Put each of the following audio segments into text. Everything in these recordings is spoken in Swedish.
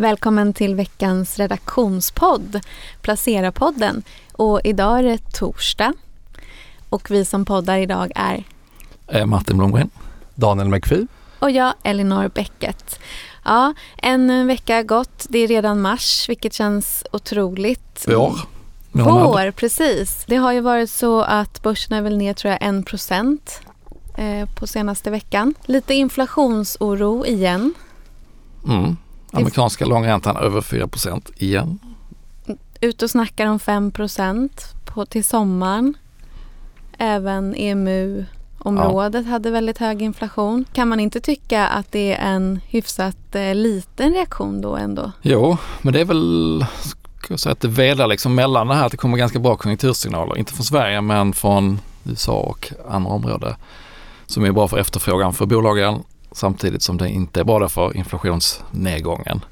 Välkommen till veckans redaktionspodd, Placera-podden. Och idag är det torsdag och vi som poddar idag är Eh, Martin Blomgren. Daniel McPhee. och jag, Elinor Bäcket. Ja, en vecka har gått. Det är redan mars, vilket känns otroligt. Vår. Vår, precis. Det har ju varit så att börsen är väl ner tror jag 1 procent eh, på senaste veckan. Lite inflationsoro igen. Mm. Amerikanska långräntan över 4% igen. Ut och snackar om 5 på till sommaren. Även EMU-området hade väldigt hög inflation. Kan man inte tycka att det är en hyfsat eh, liten reaktion då ändå? Jo, men det är väl, ska jag säga att det velar liksom mellan det här att det kommer ganska bra konjunktursignaler. Inte från Sverige men från USA och andra områden. Som är bra för efterfrågan för bolagen samtidigt som det inte är bra för inflationsnedgången.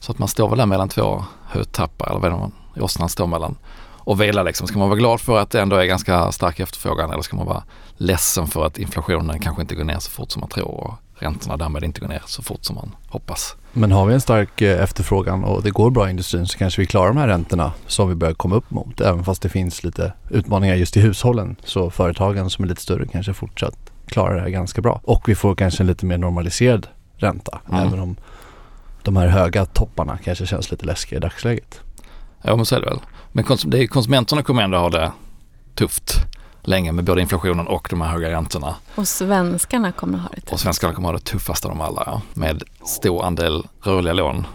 Så att man står väl där mellan två hötappar eller vad det är man åsnan står mellan. Och vela liksom. Ska man vara glad för att det ändå är ganska stark efterfrågan eller ska man vara ledsen för att inflationen kanske inte går ner så fort som man tror och räntorna därmed inte går ner så fort som man hoppas. Men har vi en stark eh, efterfrågan och det går bra i industrin så kanske vi klarar de här räntorna som vi börjar komma upp mot. Även fast det finns lite utmaningar just i hushållen så företagen som är lite större kanske fortsatt klarar det här ganska bra. Och vi får kanske en lite mer normaliserad ränta. Mm. Även om de här höga topparna kanske känns lite läskiga i dagsläget. Ja men så är det väl. Men kons- det är, konsumenterna kommer ändå ha det tufft länge med både inflationen och de här höga räntorna. Och svenskarna kommer ha det Och tufft. svenskarna kommer ha det tuffast av dem alla ja. med stor andel rörliga lån.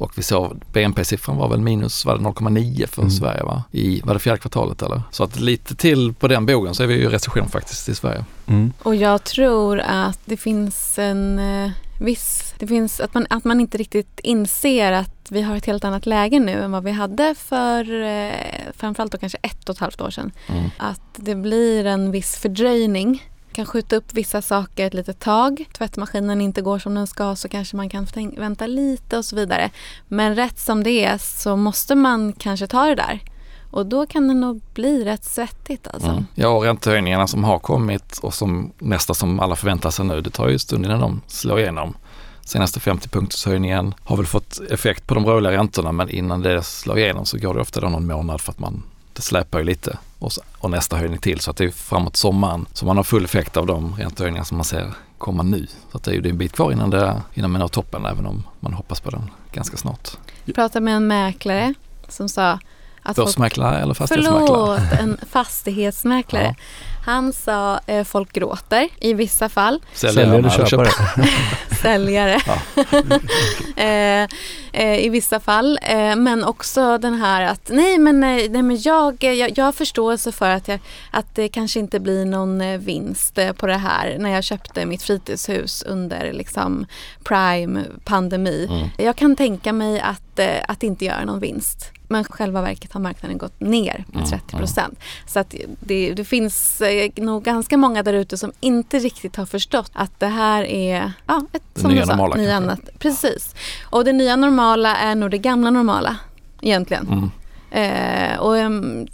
Och vi såg BNP-siffran var väl minus var det 0,9 för Mm. Sverige va? I, var det fjärde kvartalet eller? Så att lite till på den bogen så är vi ju i recession faktiskt i Sverige. Mm. Och jag tror att det finns en eh, viss... Det finns att man, att man inte riktigt inser att vi har ett helt annat läge nu än vad vi hade för eh, framförallt då kanske ett och ett halvt år sedan. Mm. Att det blir en viss fördröjning. Kan skjuta upp vissa saker ett litet tag. Tvättmaskinen inte går som den ska så kanske man kan vänta lite och så vidare. Men rätt som det är så måste man kanske ta det där. Och då kan det nog bli rätt svettigt alltså. Mm. Ja och räntehöjningarna som har kommit och som nästa som alla förväntar sig nu, det tar ju stund innan de slår igenom. Senaste 50-punktshöjningen har väl fått effekt på de rörliga räntorna men innan det slår igenom så går det ofta någon månad för att man, det släpar ju lite och, så, och nästa höjning till så att det är framåt sommaren så man har full effekt av de räntehöjningar som man ser komma nu. Så att det är ju en bit kvar innan, det, innan man når toppen även om man hoppas på den ganska snart. Jag pratade med en mäklare som sa att folk Börsmäklare eller fastighetsmäklare? Förlåt, en fastighetsmäklare. Ja. Han sa eh, folk gråter i vissa fall. Säljare Säljare eller köpare? Säljare. Ja. eh, eh, I vissa fall. Eh, men också den här att nej men, nej, nej, men jag, jag, jag har förståelse för att, jag, att det kanske inte blir någon eh, vinst eh, på det här när jag köpte mitt fritidshus under liksom prime pandemi. Mm. Jag kan tänka mig att, eh, att inte göra någon vinst. Men själva verket har marknaden gått ner med Mm, 30 procent. Så att det, det finns eh, nog ganska många där ute som inte riktigt har förstått att det här är ja, ett, som nya du sa, normala nya annat. Precis. Och det nya normala är nog det gamla normala egentligen. Mm. Eh, och,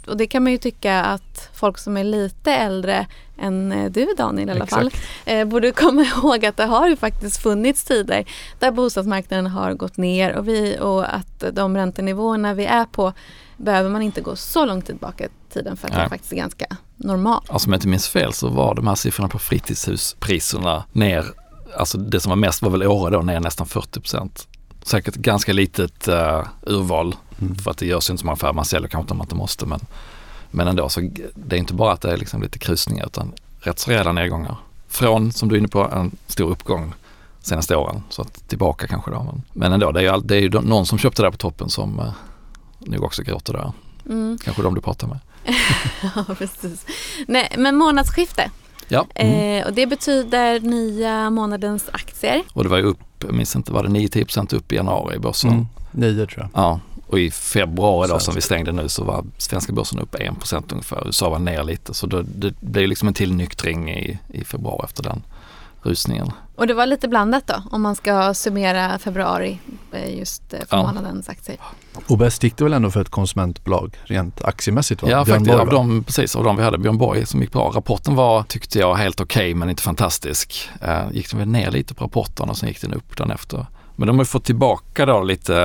och det kan man ju tycka att folk som är lite äldre än eh, du Daniel i alla fall eh, borde komma ihåg att det har ju faktiskt funnits tider där bostadsmarknaden har gått ner och, vi, och att de räntenivåerna vi är på behöver man inte gå så långt tillbaka i tiden för att det Nej. faktiskt är ganska normalt. Alltså om jag inte minns fel så var de här siffrorna på fritidshuspriserna ner, alltså det som var mest var väl Åre då, ner nästan 40 procent. Säkert ganska litet uh, urval Mm. för att det görs inte så många affärer, man säljer kanske inte om man inte måste men, men ändå så det är inte bara att det är liksom lite krusningar utan rätt så rejäla nedgångar. Från, som du är inne på, en stor uppgång senaste åren. Så att tillbaka kanske då. Men, men ändå, det är ju, all, det är ju de- någon som köpte där på toppen som uh, nog också gråter där. Mm. Kanske de du pratar med. ja, precis. Nej, men månadsskifte. Ja, Eh, och det betyder nya månadens aktier. och det var ju upp, jag minns inte, var det 9-10% upp i januari i börsen? Mm. Nio tror jag. Ja, och i februari då som vi stängde nu så var svenska börsen upp 1% ungefär. USA var ner lite så då, det blev liksom en tillnyktring i, i februari efter den rusningen. Och det var lite blandat då om man ska summera februari eh, just eh, för Ja. månadens aktier. Och bäst gick det väl ändå för ett konsumentbolag rent aktiemässigt? Va? Ja, Björn faktiskt Borg, av dem, precis, av dem vi hade, Björn Borg som gick bra. Rapporten var, tyckte jag, helt okej men inte fantastisk. Eh, gick den väl ner lite på rapporten och sen gick den upp dagen efter. Men de har fått tillbaka då lite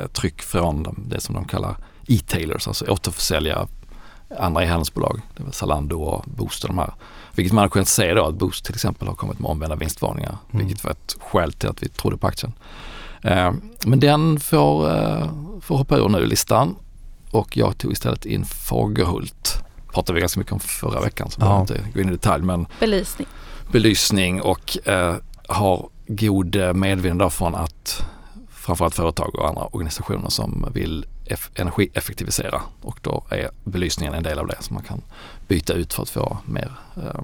eh, tryck från dem, det som de kallar e-tailers, alltså återförsäljare, andra e-handelsbolag, det var Zalando och Boost och de här. Vilket man har kunnat se då att Boost till exempel har kommit med omvända vinstvarningar, mm. vilket var ett skäl till att vi trodde på aktien. Eh, men den får, eh, får hoppa ur nu listan och jag tog istället in Fagerhult. Pratade vi ganska mycket om förra veckan så behöver ja. inte gå in i detalj men belysning, belysning och eh, har god medvind från att framförallt företag och andra organisationer som vill energieffektivisera och då är belysningen en del av det som man kan byta ut för att få mer eh,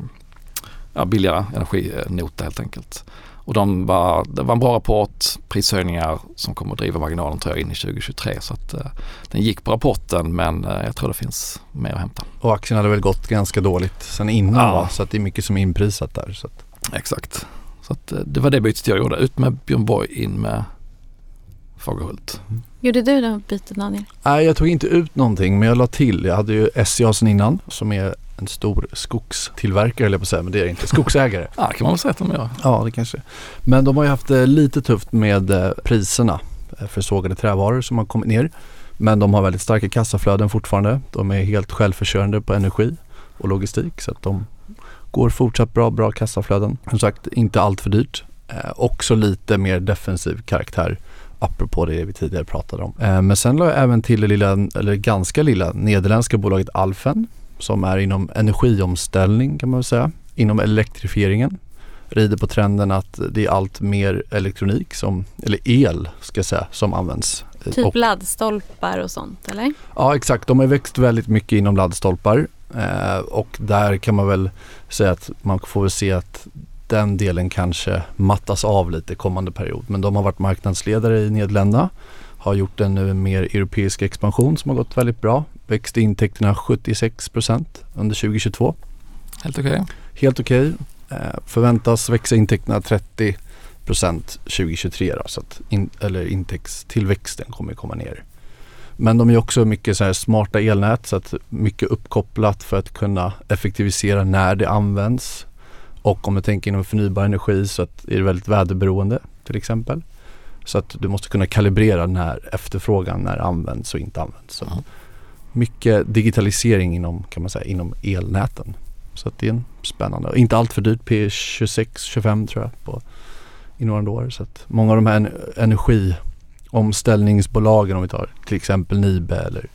ja, billigare energinota helt enkelt. Och de var, det var en bra rapport, prishöjningar som kommer att driva marginalen tror jag in i 2023. Så att, eh, den gick på rapporten men eh, jag tror det finns mer att hämta. Och aktien hade väl gått ganska dåligt sen innan ja. va? Så att det är mycket som är inprisat där. Så att. Exakt. Så att, eh, det var det bytet jag gjorde. Ut med Björn Borg, in med Fagerhult. Gjorde du det bytet Daniel? Nej, jag tog inte ut någonting men jag la till. Jag hade ju SCA sen innan som är en stor skogstillverkare jag på att säga, men det är inte. Skogsägare. ja, kan man väl säga att de gör. Ja, det kanske. Men de har ju haft det lite tufft med eh, priserna eh, för sågade trävaror som har kommit ner. Men de har väldigt starka kassaflöden fortfarande. De är helt självförsörjande på energi och logistik så att de går fortsatt bra, bra kassaflöden. Som sagt, inte allt för dyrt. Eh, också lite mer defensiv karaktär apropå det vi tidigare pratade om. Eh, men sen la jag även till det lilla, eller ganska lilla, nederländska bolaget Alfen som är inom energiomställning kan man väl säga, inom elektrifieringen. Rider på trenden att det är allt mer elektronik, som, eller el ska jag säga, som används. Typ och, laddstolpar och sånt eller? Ja exakt, de har växt väldigt mycket inom laddstolpar eh, och där kan man väl säga att man får väl se att den delen kanske mattas av lite kommande period. Men de har varit marknadsledare i Nederländerna, har gjort en nu mer europeisk expansion som har gått väldigt bra växte intäkterna 76% under 2022. Helt okej. Okay. Helt okej. Okay. Eh, förväntas växa intäkterna 30% 2023 då, så att in, eller intäktstillväxten kommer komma ner. Men de är också mycket så smarta elnät så att mycket uppkopplat för att kunna effektivisera när det används. Och om du tänker inom förnybar energi så att är det väldigt väderberoende till exempel. Så att du måste kunna kalibrera när efterfrågan när det används och inte används. Så mm mycket digitalisering inom, kan man säga, inom elnäten. Så att det är en spännande, inte allt för dyrt, P26-25 tror jag på innevarande år. Så att många av de här energiomställningsbolagen om vi tar till exempel Nibe eller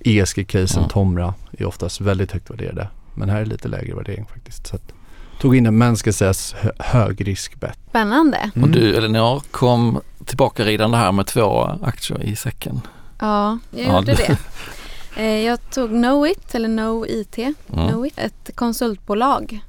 ESG-casen mm. Tomra är oftast väldigt högt värderade. Men här är lite lägre värdering faktiskt. Så att, tog in en men ska sägas högriskbett. Spännande. Mm. Och du Elinor kom tillbaka ridande här med två aktier i säcken. Ja, jag gjorde ja, det. Eh, jag tog Knowit, eller Know-IT, mm. Knowit, ett konsultbolag.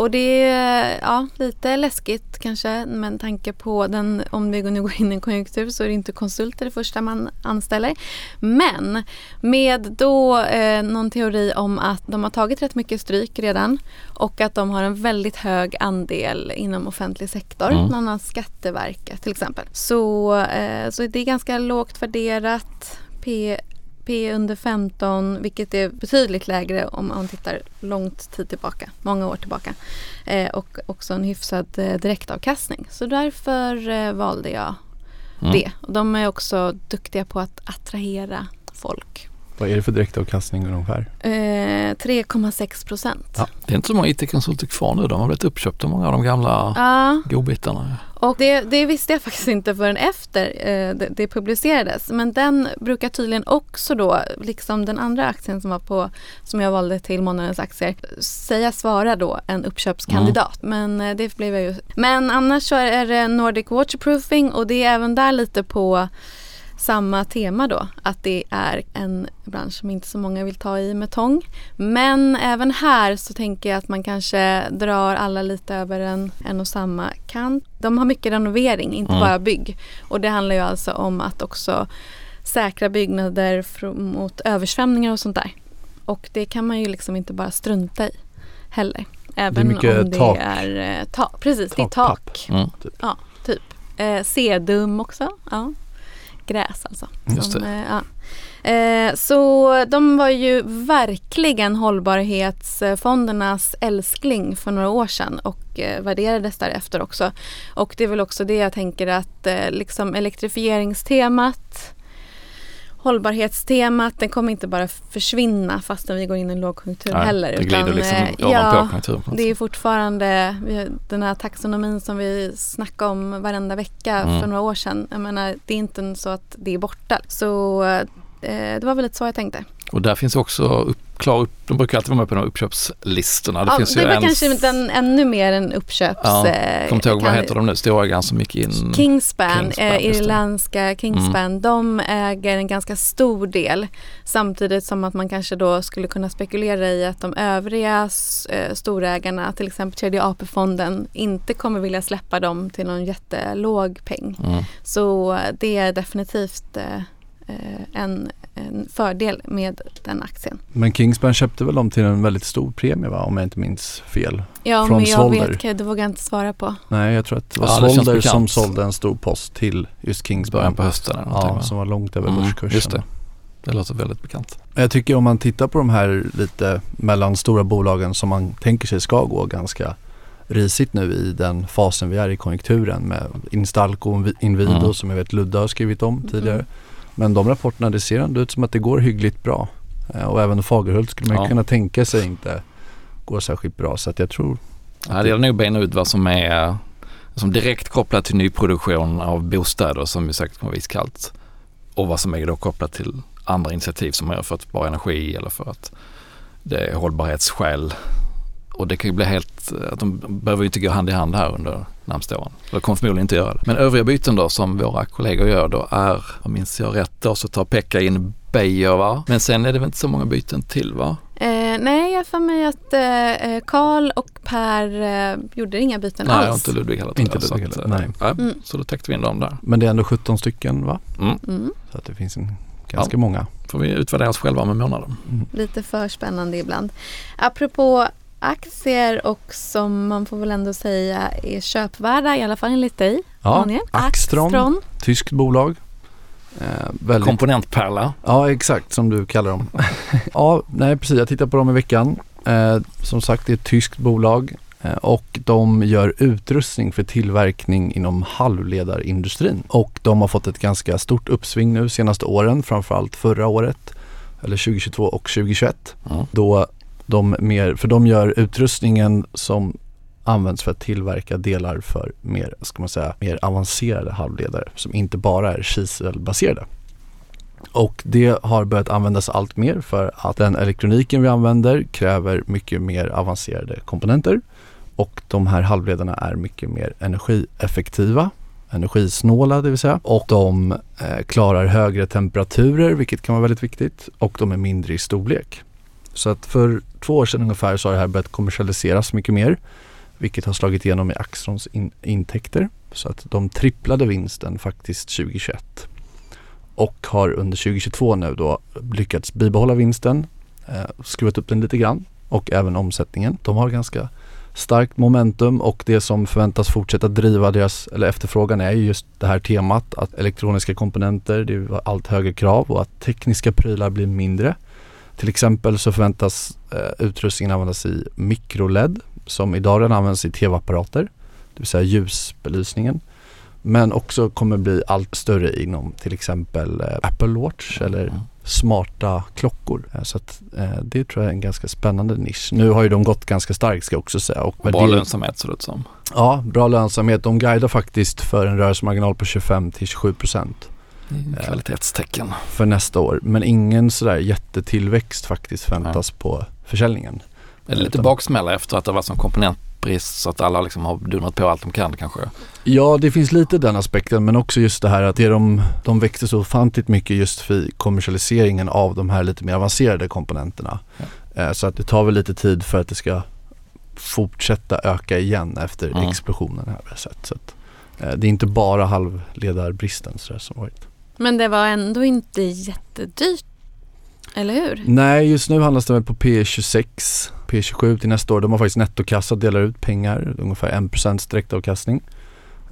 Och det är ja, lite läskigt kanske med tanke på den, om vi nu går in i en konjunktur så är det inte konsulter det första man anställer. Men med då eh, någon teori om att de har tagit rätt mycket stryk redan och att de har en väldigt hög andel inom offentlig sektor, mm. bland annat Skatteverket till exempel. Så, eh, så det är ganska lågt värderat. P Under 15 vilket är betydligt lägre om man tittar långt tid tillbaka, många år tillbaka. Eh, och också en hyfsad eh, direktavkastning. Så därför eh, valde jag mm. det. Och de är också duktiga på att attrahera folk. Vad är det för direktavkastning ungefär? Eh, 3,6 procent. Ja. Det är inte så många IT-konsulter kvar nu. De har blivit uppköpta många av de gamla ja. godbitarna. Och det, det, visste jag faktiskt inte förrän efter eh, det, det, publicerades. Men den brukar tydligen också då, liksom den andra aktien som var på, som jag valde till månadens aktier, sägas vara då en uppköpskandidat. Mm. Men eh, det blev jag ju. Men annars så är det Nordic Waterproofing och det är även där lite på samma tema då, att det är en bransch som inte så många vill ta i med tång. Men även här så tänker jag att man kanske drar alla lite över en, en och samma kant. De har mycket renovering, inte mm. bara bygg. Och det handlar ju alltså om att också säkra byggnader mot översvämningar och sånt där. Och det kan man ju liksom inte bara strunta i heller. Även det är om det tak. är eh, tak. Precis, tak, det är tak. Mm. Ja, typ. Eh, sedum också. Ja gräs alltså. Just Som, eh, ja. Eh, så de var ju verkligen hållbarhetsfondernas älskling för några år sedan och eh, värderades därefter också. Och det är väl också det jag tänker att liksom elektrifieringstemat hållbarhetstemat, den kommer inte bara försvinna fastän vi går in i en lågkonjunktur Nej, heller. det glider utan, liksom eh, ja, på det är fortfarande den här taxonomin som vi snackade om varenda vecka Mm. för några år sedan. Jag menar, det är inte så att det är borta. Så eh, det var väl lite så jag tänkte. Och där finns också upp, klar upp, de brukar alltid vara med på de uppköpslistorna. Det ja, finns det ju var en, kanske den, ännu mer en uppköps... Ja, eh, kommer inte ihåg vad heter de nu, storägaren som gick in. Kingspan, Kingspan, eh, just det. irländska Kingspan, de äger en ganska stor del. Samtidigt som att man kanske då skulle kunna spekulera i att de övriga eh, storägarna, till exempel tredje AP-fonden, inte kommer vilja släppa dem till någon jättelåg peng. Mm. Så eh, det är definitivt eh, eh, en, en fördel med den aktien. Men Kingspan köpte väl dem till en väldigt stor premie va? Om jag inte minns fel. Ja, Från men jag Solder. vet, det vågar jag inte svara på. Nej, jag tror att det var Ja, det Solder bekant. som sålde en stor post till just Kingspan. Början på hösten eller någonting, Ja, va? som var långt över Mm, börskursen. Just det. Det låter väldigt bekant. Jag tycker om man tittar på de här lite mellan stora bolagen som man tänker sig ska gå ganska risigt nu i den fasen vi är i konjunkturen med Instalco och Inwido Mm. som jag vet Ludde har skrivit om tidigare. Mm. Men de rapporterna det ser ändå ut som att det går hyggligt bra. Eh, Och även Fagerhult skulle man Ja. kunna tänka sig inte går särskilt bra så att jag tror Ja, det gäller nog att bena ut vad som är som direkt kopplat till nyproduktion av bostäder som ju säkert kommer vara iskallt och vad som är då kopplat till andra initiativ som man gör för att spara energi eller för att det är hållbarhetsskäl. Och det kan ju bli helt, att de behöver ju inte gå hand i hand här under närmsta åren. Eller kommer förmodligen inte göra det. Men övriga byten då som våra kollegor gör då är, om minns jag rätt då, så tar Pekka in Beijer va? Men sen är det väl inte så många byten till va? Eh, nej, jag för mig att eh, Karl och Per eh, gjorde inga byten Nej, alls. inte Ludvig heller. Inte Ludvig att, heller, nej. nej. Mm. Så då täckte vi in dem där. Men det är ändå 17 stycken va? Mm. Mm. Så att det finns en ganska många. Får vi utvärdera oss själva med månader. Lite för spännande ibland. Apropå aktier och som man får väl ändå säga är köpvärda, i alla fall enligt dig Ja, Daniel. Axtron. Axtron. Tyskt bolag. Eh, väldigt Komponentpärla. Ja, exakt som du kallar dem. ja, nej precis. Jag tittade på dem i veckan. Eh, som sagt, det är ett tyskt bolag eh, och de gör utrustning för tillverkning inom halvledarindustrin. Och de har fått ett ganska stort uppsving nu senaste åren, framförallt förra året, eller 2022 och 2021. Mm. Då de mer, för de gör utrustningen som används för att tillverka delar för mer, ska man säga, mer avancerade halvledare som inte bara är kiselbaserade. Och det har börjat användas allt mer för att den elektroniken vi använder kräver mycket mer avancerade komponenter och de här halvledarna är mycket mer energieffektiva, energisnåla det vill säga och de eh, klarar högre temperaturer vilket kan vara väldigt viktigt och de är mindre i storlek. Så att för två år sedan ungefär så har det här börjat kommersialiseras mycket mer vilket har slagit igenom i Axtrons in- intäkter så att de tripplade vinsten faktiskt 2021 och har under 2022 nu då lyckats bibehålla vinsten, eh, skruvat upp den lite grann och även omsättningen. De har ganska starkt momentum och det som förväntas fortsätta driva deras eller efterfrågan är just det här temat att elektroniska komponenter, det är allt högre krav och att tekniska prylar blir mindre. Till exempel så förväntas eh, utrustningen användas i mikroled som idag redan används i tv-apparater, det vill säga ljusbelysningen. Men också kommer bli allt större inom till exempel eh, Apple Watch eller Mm. smarta klockor. Eh, Så att eh, det tror jag är en ganska spännande nisch. Nu har ju de gått ganska starkt ska jag också säga. Och Bra värder- lönsamhet ser det ut som. Ja, bra lönsamhet. De guidar faktiskt för en rörelsemarginal på 25 till 27 procent Det Kvalitetstecken. för nästa år. Men ingen sådär jättetillväxt faktiskt förväntas på försäljningen. Det lite baksmälla efter att det var som komponentbrist så att alla liksom har dundrat på allt de kan kanske? Ja, det finns lite den aspekten men också just det här att det de, de växte så ofantligt mycket just för kommersialiseringen av de här lite mer avancerade komponenterna. Eh, Så att det tar väl lite tid för att det ska fortsätta öka igen efter Mm. explosionen här vi har sett. Så att, eh, det är inte bara halvledarbristen så där som varit. Men det var ändå inte jättedyrt. Eller hur? Nej, just nu handlas det väl på P26, P27 till nästa år. De har faktiskt nettokassa, delar ut pengar, ungefär 1% direktavkastning.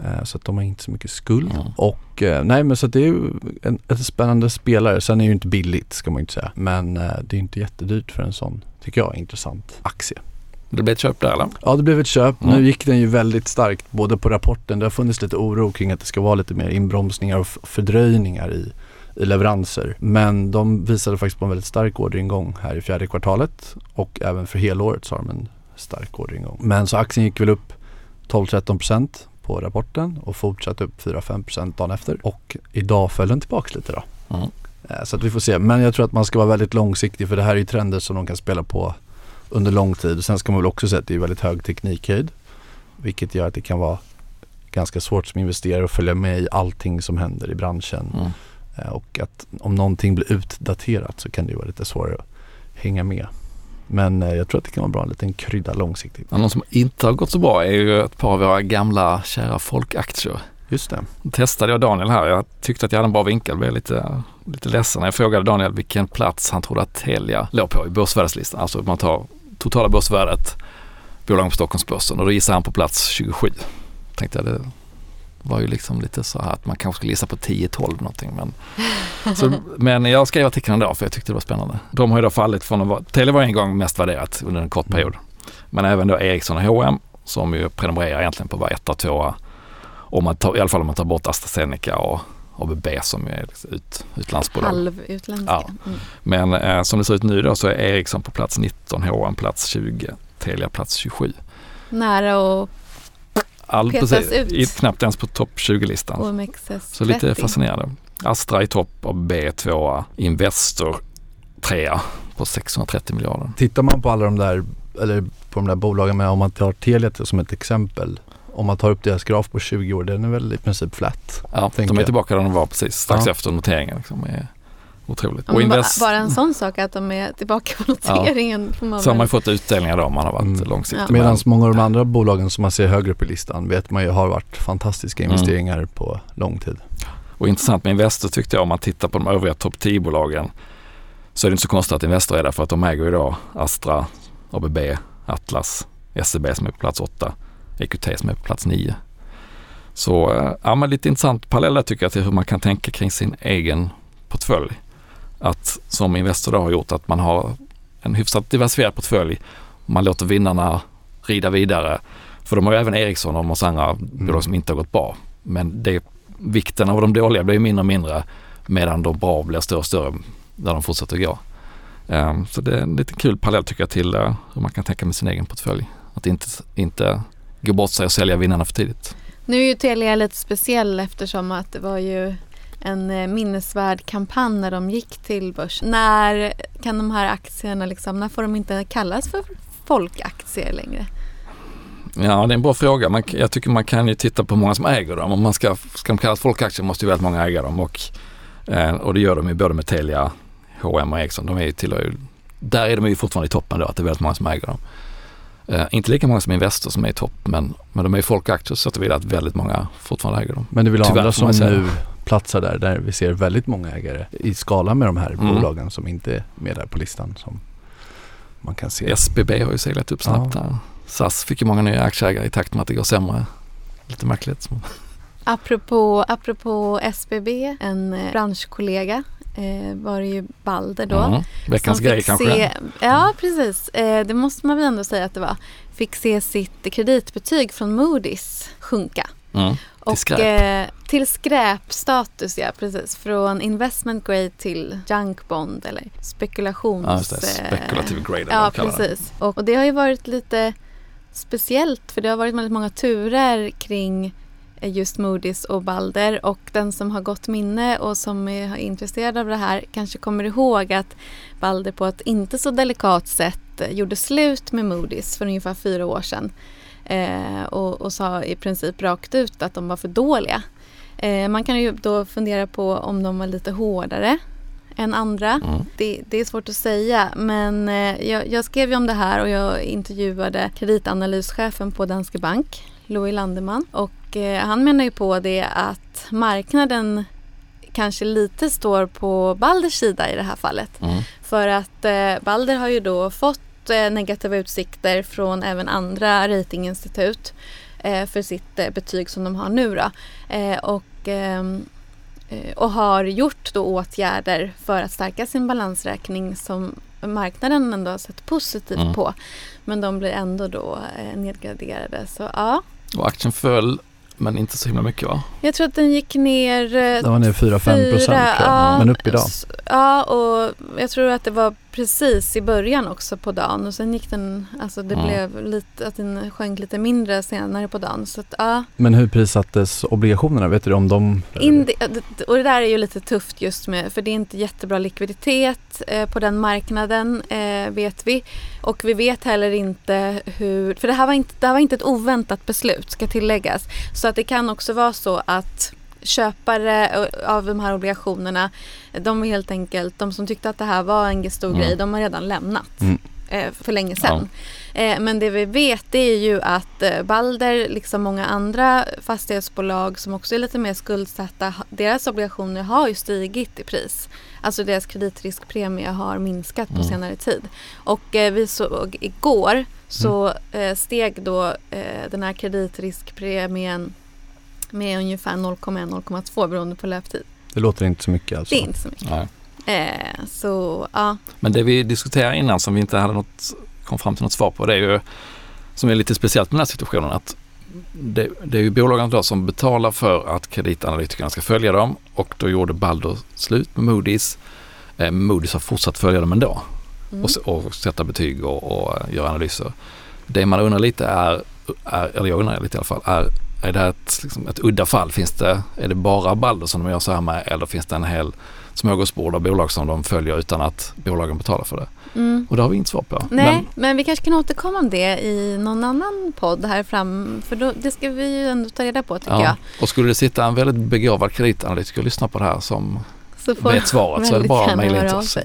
Eh, så att de har inte så mycket skuld. Mm. Och eh, nej men så att det är ju en, en spännande spelare. Sen är det ju inte billigt ska man ju inte säga. Men eh, det är inte jättedyrt för en sån, tycker jag, intressant aktie. Det blir ett köp där eller? Ja det blev ett köp. Mm. Nu gick den ju väldigt starkt både på rapporten. Det har funnits lite oro kring att det ska vara lite mer inbromsningar och fördröjningar i, i leveranser. Men de visade faktiskt på en väldigt stark orderingång här i fjärde kvartalet. Och även för helåret så har de en stark orderingång. Men så aktien gick väl upp 12-13% på rapporten och fortsatte upp 4-5% dagen efter. Och idag föll den tillbaka lite då. Mm. Så att vi får se. Men jag tror att man ska vara väldigt långsiktig för det här är ju trender som de kan spela på under lång tid. Sen ska man väl också säga att det är väldigt hög teknikhöjd. Vilket gör att det kan vara ganska svårt som investerare att följa med i allting som händer i branschen. Mm. Eh, Och att om någonting blir utdaterat så kan det vara lite svårare att hänga med. Men eh, jag tror att det kan vara bra en liten krydda långsiktigt. Ja, någon som inte har gått så bra är ju ett par av våra gamla kära folkaktier. Just det. testade jag Daniel här. Jag tyckte att jag hade en bra vinkel. Jag blev lite, lite ledsen. Jag frågade Daniel vilken plats han trodde att Telia låg på i börsvärdeslistan. Alltså man tar totala börsvärdet, bolagen på Stockholmsbörsen och då gissade han på plats 27. Tänkte jag det var ju liksom lite så här att man kanske skulle gissa på 10-12 någonting. Men, så, men jag skrev artikeln ändå för jag tyckte det var spännande. De har ju då fallit från att vara, Telia var en gång mest värderat under en kort period. Men även då Ericsson och H&M som ju prenumererar egentligen på vara etta, tvåa om man tar, i alla fall om man tar bort AstraZeneca och ABB som är liksom ut, utlandsbolag. Halvutländska. Ja. Mm. Men eh, som det ser ut nu då så är Ericsson på plats 19, H&M plats 20, Telia plats 27. Nära och All, Petas precis, ut. i- knappt ens på topp 20-listan. OMXS30. Så lite fascinerande. Astra i topp, ABB tvåa, Investor trea på 630 miljarder. Tittar man på alla de där, eller på de där bolagen med om man tar Telia som ett exempel. Om man tar upp deras graf på 20 år, den är väl i princip flat. Ja, de är jag. tillbaka där de var precis strax Ja. efter noteringen. Liksom. Otroligt. Ja, Invest, Bara en sån sak att de är tillbaka på noteringen. Får man så har man ju fått utdelningar då om man har varit Mm. långsiktig. Ja. Medan många av de andra bolagen som man ser högre upp i listan vet man ju har varit fantastiska Mm. investeringar på lång tid. Och intressant med Investor tyckte jag om man tittar på de övriga topp 10-bolagen så är det inte så konstigt att Investor är där för att de äger ju då Astra, ABB, Atlas, SEB som är på plats 8, EQT som är på plats 9. Så eh, ja, men lite intressant parallell där tycker jag till hur man kan tänka kring sin egen portfölj. Att som Investor då har gjort att man har en hyfsat diversifierad portfölj. Man låter vinnarna rida vidare. För de har ju även Ericsson och massa andra bolag som inte har gått bra. Men det, vikten av de dåliga blir ju mindre och mindre medan de bra blir större och större när de fortsätter gå. Ehm, så det är en lite kul parallell tycker jag till eh, hur man kan tänka med sin egen portfölj. Att inte, inte gå bort sig och sälja vinnarna för tidigt. Nu är ju Telia lite speciell eftersom att det var ju en eh, minnesvärd kampanj när de gick till börs. När kan de här aktierna, liksom, när får de inte kallas för folkaktier längre? Ja, det är en bra fråga. Man, jag tycker man kan ju titta på hur många som äger dem. Om man ska, ska de kallas folkaktier måste ju väldigt många äga dem och, eh, och det gör de ju både med Telia, H&M och Ericsson. De är ju ju, där är de ju fortfarande i toppen då, att det är väldigt många som äger dem. Eh, inte lika många som Investor som är i topp, men, men de är ju folkaktier så att att väldigt många fortfarande äger dem. Men det är väl Tyvärr, andra som nu platsar där, där vi ser väldigt många ägare i skala med de här Mm. bolagen som inte är med där på listan som man kan se. SBB har ju seglat upp snabbt där. SAS fick ju många nya aktieägare i takt med att det går sämre. Lite märkligt. Apropå, apropå SBB, en eh, branschkollega eh, var det ju Balder då. Mm. Veckans grej kanske. Se, ja, precis. Eh, det måste man väl ändå säga att det var. Fick se sitt kreditbetyg från Moody's sjunka. Mm. Och, skräp. Eh, till skräpstatus, ja precis. Från investment grade till junk bond eller spekulations... Ja, just det. eh, Speculative grade Ja, precis. Och, och det har ju varit lite speciellt för det har varit väldigt många turer kring just Moody's och Balder och den som har gott minne och som är intresserad av det här kanske kommer ihåg att Balder på ett inte så delikat sätt gjorde slut med Moody's för ungefär fyra år sedan eh, och, och sa i princip rakt ut att de var för dåliga. Eh, man kan ju då fundera på om de var lite hårdare än andra. Mm. Det, det är svårt att säga men eh, jag, jag skrev ju om det här och jag intervjuade kreditanalyschefen på Danske Bank, Louis Landeman. Och eh, han menar ju på det att marknaden kanske lite står på Balders sida i det här fallet. Mm. För att eh, Balder har ju då fått eh, negativa utsikter från även andra ratinginstitut. eh, för sitt eh, betyg som de har nu då. Eh, och, ehm, eh, och har gjort då åtgärder för att stärka sin balansräkning som marknaden ändå har sett positivt Mm. på. Men de blir ändå då nedgraderade. Så ja, och aktien föll men inte så himla mycket va? Jag tror att den gick ner eh, Den var ner 4-5 procent ja, Men upp idag. Ja, och jag tror att det var precis i början också på dagen och sen gick den, alltså det Mm. blev lite, att den sjönk lite mindre senare på dagen. Så att, ja, Men hur prissattes obligationerna? Vet du om de... Indi- ja, och det där är ju lite tufft just med, för det är inte jättebra likviditet eh, på den marknaden eh, vet vi. Och vi vet heller inte hur, för det här var inte, det här var inte ett oväntat beslut ska tilläggas. Så att det kan också vara så att köpare av de här obligationerna, de är helt enkelt, de som tyckte att det här var en stor Mm. grej, de har redan lämnat. Mm. eh, För länge sedan. Eh, Men det vi vet det är ju att eh, Balder, liksom många andra fastighetsbolag som också är lite mer skuldsatta, deras obligationer har ju stigit i pris. Alltså deras kreditriskpremie har minskat på Mm. senare tid. Och vi såg igår så eh, steg då den här kreditriskpremien med ungefär 0,1-0,2 beroende på löptid. Det låter inte så mycket alltså. Det är inte så mycket. Nej. Eh, så ja, Men det vi diskuterade innan som vi inte hade något, kom fram till något svar på det är ju som är lite speciellt med den här situationen att det, det är ju bolagen då som betalar för att kreditanalytikerna ska följa dem och då gjorde Balder slut med Moody's. Eh, Moody's har fortsatt följa dem ändå mm. och, och sätta betyg och, och eh, göra analyser. Det man undrar lite är, är eller jag undrar lite i alla fall, är, är det ett, liksom ett udda fall? Finns det, är det bara Balder som de gör så här med eller finns det en hel smörgåsbord av bolag som de följer utan att bolagen betalar för det? Mm. Och det har vi inte svar på. Nej, men... vi kanske kan återkomma om det i någon annan podd här fram. För då, det ska vi ju ändå ta reda på tycker ja. jag. Och skulle det sitta en väldigt begåvad kreditanalytiker och lyssna på det här som Så får vet svaret så är det bara att mejla till oss.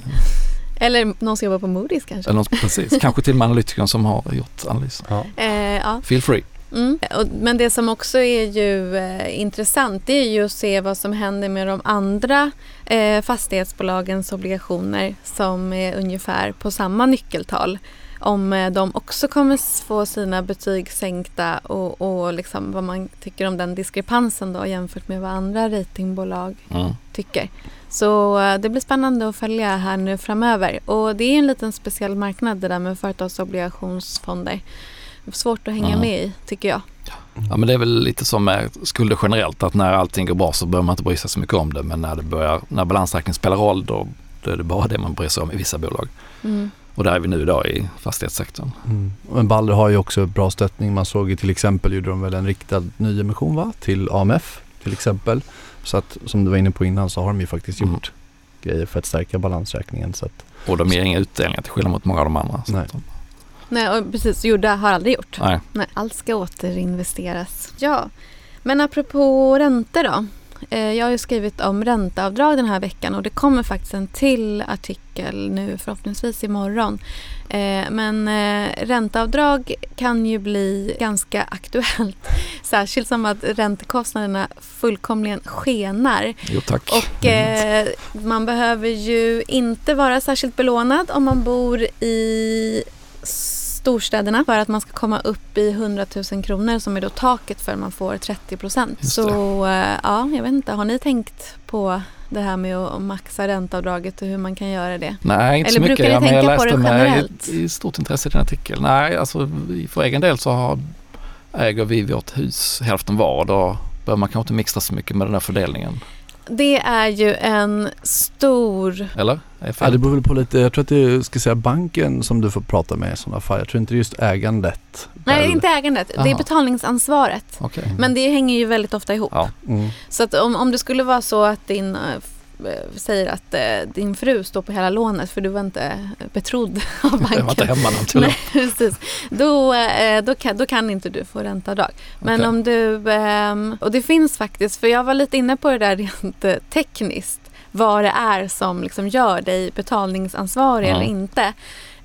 Eller någon som jobbar på Moody's kanske. Eller något, precis. Kanske till och med analytikern som har gjort analysen. Ja. Eh, ja. Feel free. Mm. Men det som också är ju eh, intressant det är ju att se vad som händer med de andra eh, fastighetsbolagens obligationer som är ungefär på samma nyckeltal. Om eh, de också kommer få sina betyg sänkta och, och liksom vad man tycker om den diskrepansen då jämfört med vad andra ratingbolag Mm. tycker. Så eh, det blir spännande att följa här nu framöver. Och det är en liten speciell marknad det där med företagsobligationsfonder. Svårt att hänga Mm. med i tycker jag. Ja men det är väl lite som med skulder generellt att när allting går bra så behöver man inte bry sig så mycket om det men när det börjar, när balansräkningen spelar roll då, då är det bara det man bryr sig om i vissa bolag. Mm. Och där är vi nu idag i fastighetssektorn. Mm. Men Balder har ju också bra stöttning. Man såg ju till exempel gjorde de väl en riktad nyemission va? till AMF till exempel. Så att som du var inne på innan så har de ju faktiskt Mm. gjort grejer för att stärka balansräkningen. Så att, Och de ger inga utdelningar till skillnad mot många av de andra. Så Nej. Nej, och precis. Gjorda har aldrig gjort. nej. Nej, allt ska återinvesteras. Ja, men apropå räntor då. Eh, Jag har ju skrivit om ränteavdrag den här veckan och det kommer faktiskt en till artikel nu förhoppningsvis imorgon. Eh, Men eh, ränteavdrag kan ju bli ganska aktuellt. Särskilt som att räntekostnaderna fullkomligen skenar. Jo tack. Och man behöver ju inte vara särskilt belånad om man bor i storstäderna för att man ska komma upp i 100 000 kronor som är då taket för att man får 30 procent. Så eh, ja, jag vet inte, har ni tänkt på det här med att maxa ränteavdraget och hur man kan göra det? Nej, inte Eller så mycket. brukar ni Ja, men jag tänka på läste det generellt? i, i stort intresse i den artikeln. Nej, alltså för egen del så har, äger vi vårt hus hälften var då behöver man kanske inte mixtra så mycket med den där fördelningen. Det är ju en stor... Eller? Ja, det beror väl på lite, jag tror att det är ska säga, banken som du får prata med i sådana fall. Jag tror inte det är just ägandet. Nej, Där- inte ägandet. Det är betalningsansvaret. Okej. Men det hänger ju väldigt ofta ihop. Ja. Mm. Så att om, om det skulle vara så att din eh, säger att eh, din fru står på hela lånet för du var inte betrodd av banken. Jag var inte hemma naturligt. Nej, precis. Då, eh, då, kan, då kan inte du få ränteavdrag. Men Okej. om du, ehm, och det finns faktiskt, för jag var lite inne på det där rent eh, tekniskt, vad det är som liksom gör dig betalningsansvarig Ja. eller inte.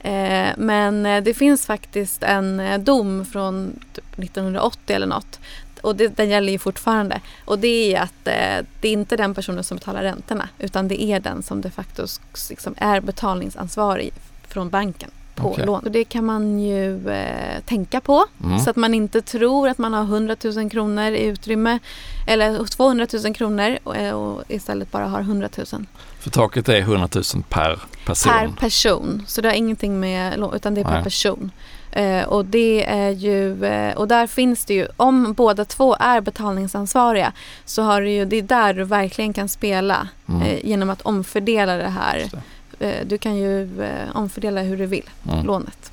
Eh, Men eh, det finns faktiskt en eh, dom från typ 1980 eller något. Och det, den gäller ju fortfarande. Och det är att eh, det är inte den personen som betalar räntorna utan det är den som de facto liksom är betalningsansvarig från banken. på Okej. lån. Och det kan man ju eh, tänka på Mm. så att man inte tror att man har 100 000 kronor i utrymme eller 200 000 kronor och, eh, och istället bara har 100 000 För taket är 100 000 per person. per person. Så det har ingenting med lån utan det är per Nej. person. Eh, och det är ju, eh, och där finns det ju, om båda två är betalningsansvariga så har du ju, det är där du verkligen kan spela Mm. eh, genom att omfördela det här. Det. Eh, du kan ju eh, omfördela hur du vill, Mm. lånet.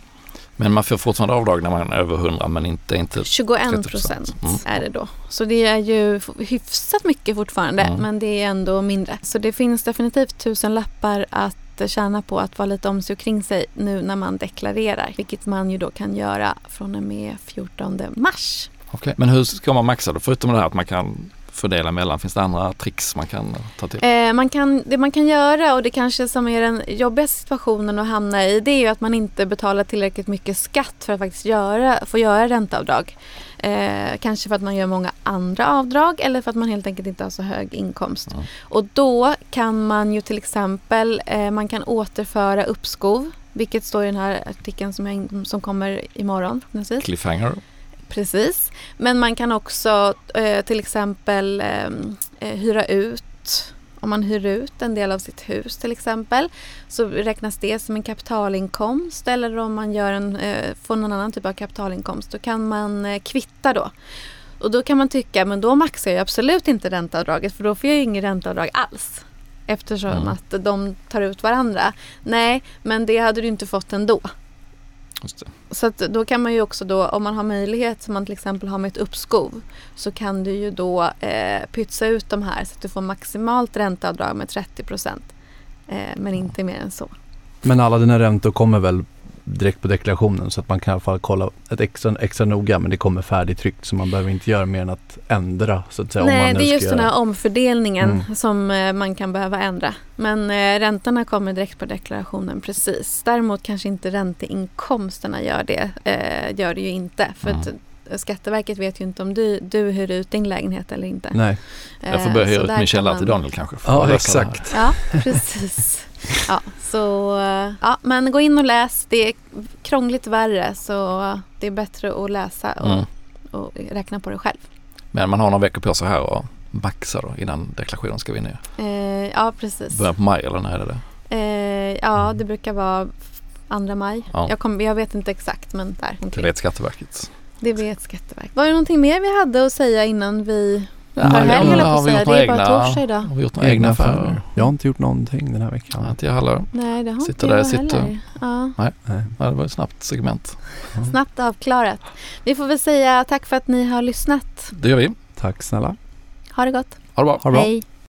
Men man får fortfarande avdrag när man är över 100 men inte, inte 21 30%. procent Mm. är det då. Så det är ju hyfsat mycket fortfarande Mm. men det är ändå mindre. Så det finns definitivt tusen lappar att tjäna på att vara lite om sig och kring sig nu när man deklarerar. Vilket man ju då kan göra från och med 14 mars. Okej. Men hur ska man maxa då? Förutom det här att man kan fördela mellan, finns det andra tricks man kan ta till? Eh, man kan, det man kan göra och det kanske som är den jobbigaste situationen att hamna i det är ju att man inte betalar tillräckligt mycket skatt för att faktiskt göra, få göra ränteavdrag. Eh, kanske för att man gör många andra avdrag eller för att man helt enkelt inte har så hög inkomst. Mm. Och då kan man ju till exempel eh, man kan återföra uppskov vilket står i den här artikeln som, jag, som kommer imorgon. Cliffhanger? Precis. Men man kan också eh, till exempel eh, eh, hyra ut om man hyr ut en del av sitt hus till exempel så räknas det som en kapitalinkomst eller om man gör en, eh, får någon annan typ av kapitalinkomst då kan man kvitta då. Och då kan man tycka men då maxar jag absolut inte ränteavdraget för då får jag ju ingen ränteavdrag alls. Eftersom Mm. att de tar ut varandra. Nej, men det hade du inte fått ändå. Så då kan man ju också då, om man har möjlighet som man till exempel har med ett uppskov så kan du ju då eh, pytsa ut de här så att du får maximalt ränteavdrag med 30 procent. Eh, men inte mer än så. Men alla dina räntor kommer väl direkt på deklarationen så att man kan i alla fall kolla ett extra, extra noga men det kommer färdigtryckt så man behöver inte göra mer än att ändra så att säga. om Nej, det är just den här omfördelningen Mm. som eh, man kan behöva ändra. Men eh, räntorna kommer direkt på deklarationen precis. Däremot kanske inte ränteinkomsterna gör det. Eh, gör det ju inte. För Mm. Att eh, Skatteverket vet ju inte om du, du hyr ut din lägenhet eller inte. Nej, Jag får Eh, börja så hyra ut min källare man- till Daniel kanske. ja exakt. Ja, precis. Ja, så, eh, ja, men gå in och läs. Det är krångligt värre så det är bättre att läsa och, Mm. och räkna på det själv. Men man har några veckor på sig här och maxa då innan deklarationen ska vi ner. Eh, ja, precis. Början på maj eller när är det? Eh, ja, det brukar vara 2 maj. Ja. Jag, kom, jag vet inte exakt men där Det vet Skatteverket. Det vet Skatteverket. Var det någonting mer vi hade att säga innan vi Ja, ja, jag på har vi gjort några egna-. Har vi gjort några egna affärer? Jag har inte gjort någonting den här veckan. Ja, inte jag heller. Nej, det har Sitter inte där, jag sitter. heller. Ja. Nej. Ja, det var ett snabbt segment. Snabbt avklarat. Vi får väl säga tack för att ni har lyssnat. Det gör vi. Tack snälla. Ha det gott. Ha det bra. Ha det bra. Hej.